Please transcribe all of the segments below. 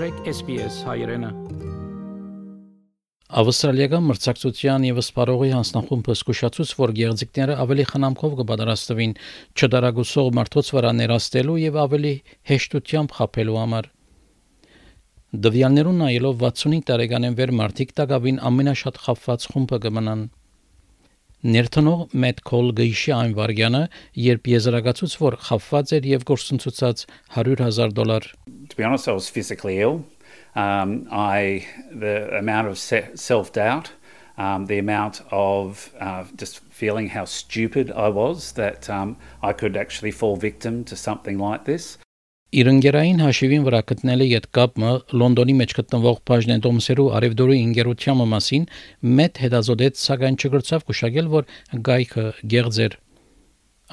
մաղթեք SPS հայրենը։ Ավստրալիական մրցակցության եւ սպարողի հանձնախումբը զգուշացուց, որ գեղձիկները ավելի խնամքով կբادرաստվին չդարագուսող մարդոց վրա ներաստելու եւ ավելի հեշտությամբ խապելու համար։ Դվյալներուն նայելով 65 տարեկան են վեր մարդիկ տակավին ամենաշատ խափված խումբը կմնան։ Ներտնող Մետ Քոլ գիշի այն վարգյանը, երբ եզրակացուց որ խապված էր եւ գործընծուցած 100.000 դոլար։ To be honest, I was physically ill. Um, I the amount of self doubt, um, the amount of uh, just feeling how stupid I was that um, I could actually fall victim to something like this. Իր ընկերային հաշիվին վրա գտնելի այդ կապը Լոնդոնի մեջ գտնվող Pajnen Domser-ու Արևդորի ինգերության մասին մեծ հետազոտեց, սակայն չգրծավ գուշակել, որ գայքը գեղձեր։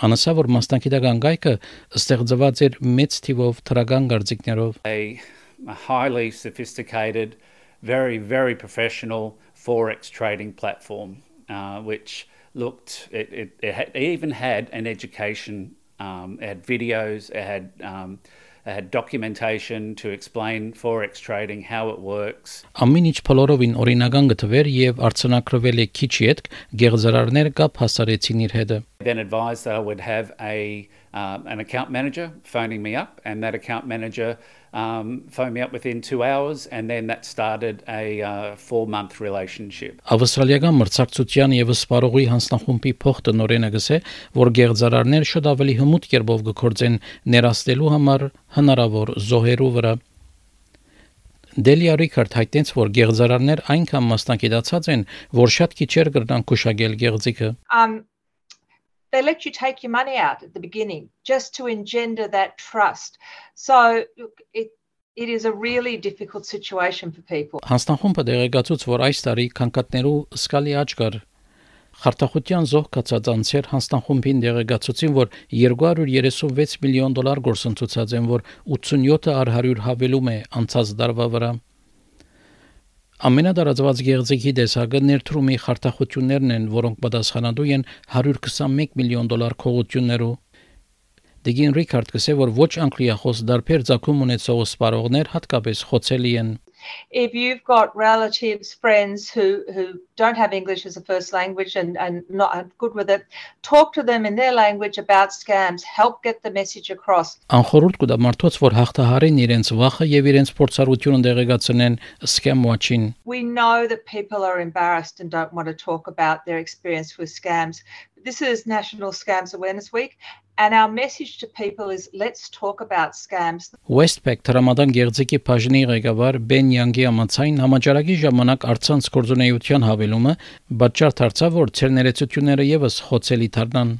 Անասա որ մասնակիտական գայքը ստեղծված էր մեծ թիվով թրական գարձիկներով։ A highly sophisticated, very very professional forex trading platform uh, which looked it, it, it, had, it even had an education um, it had videos it had um, had documentation to explain forex trading how it works. Ամեն ինչ փլորովին օրինական գտվեր եւ արցանակրվել է քիչ յետք գեղձարարներ կապ հասարեցին իր հետը Then advised that I would have a um, an account manager phoning me up and that account manager um, phoned me up within two hours, and then that started a uh, four-month relationship. Ավստրալիական մրցակցության եւ սպարողի հանձնախումբի փոխտնօրենը գսե, որ գեղձարարներ շատ ավելի հմուտ կերպով գործեն ներաստելու համար հնարավոր զոհերու վրա։ Դելիա Ռիքարդ հայտնեց, որ գեղձարարներ այնքան մասնակցած են, որ շատ քիչեր կրնան քուշագել գեղձիկը։ Um they let you take your money out at the beginning just to engender that trust. So look, it it is a really difficult situation for people. Հանստանխումբը դեղեկացուց, որ այս տարի կանկատներու սկալի աճ կար Խարտախության զոհ կացած անցեր հանստանխումբին դեղեկացուցին, որ 236 միլիոն դոլար գործընթացած են, որ 87-ը առ 100 հավելում է անցած դարվա վրա։ Ամենադարածված գեղձիկի տեսակը ներդրումի խարտախություններն են, որոնք պատասխանատու են 121 միլիոն դոլար քողություններով։ Դիգին Ռիքարդ կսե որ ոչ անգլիախոս դարբեր ցակում ունեցող սպարողներ հատկապես խոցելի են if you've got relatives, friends who, who don't have English as a first language and, and not good with it, talk to them in their language about scams, help get the message across. Անխորհուրդ կուտա մարդոց, որ հաղթահարեն իրենց վախը եւ իրենց փորձառությունը դեղեկացնեն scam watching. We know that people are embarrassed and don't want to talk about their experience with scams. This is National Scams Awareness Week And our message to people is let's talk about scams. Westpac Ռամադան գեղձիկի բաժնի ղեկավար Բեն Յանգի ամացային համաճարակի ժամանակ արցանց կորձունեության հավելումը պատճառ դարձավ, որ ցերներեցությունները եւս խոցելի դառնան։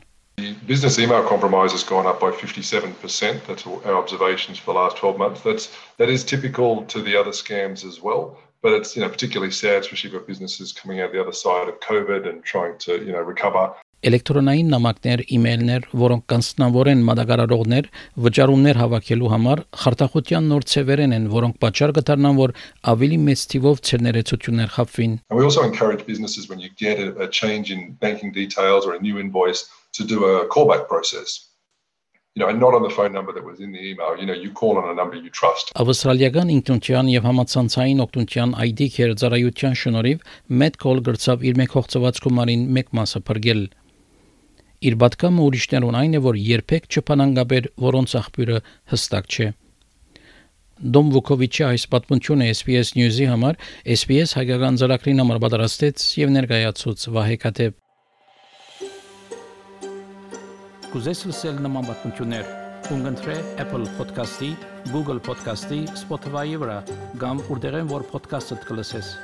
Business email compromise has gone up by 57%. That's our observations for the last 12 months. That's that is typical to the other scams as well. But it's you know particularly sad, especially for businesses coming out the other side of COVID and trying to you know recover Էլեկտրոնային նամակներ, իմեյլներ, որոնք կանցնավորեն մատակարարողներ վճարումներ հավաքելու համար խարտախության նոր ցևերեն են, որոնք պատճառ կդառնան, որ ավելի մեծ թիվով ցերներեցություններ խապվին. And we also encourage businesses when you get a, a change in banking details or a new invoice to do a callback process. You know, and not on the phone number that was in the email. You know, you call on a number you trust. Ավստրալիական ինքնության եւ համացանցային օգնության ID քերձարայության շնորհիվ Medcall գրծավ իր մեկ հողծված գումարին մեկ մասը բրգել Իր պատկամը ուրիշներուն այն է, որ երբեք չփանանգաբեր, որոնց աղբյուրը հստակ չէ։ Դոմ Վուկովիչի այս պատմությունը SPS News-ի համար SPS հայկական ծրագրին համար պատրաստեց եւ ներկայացուց Վահե Կատեփ։ Կուզես լսել նման պատմություններ, կընտրե Apple Podcast-ի, Google Podcast-ի, Spotify-ի վրա, կամ որտեղեն որ podcast-ը կլսես։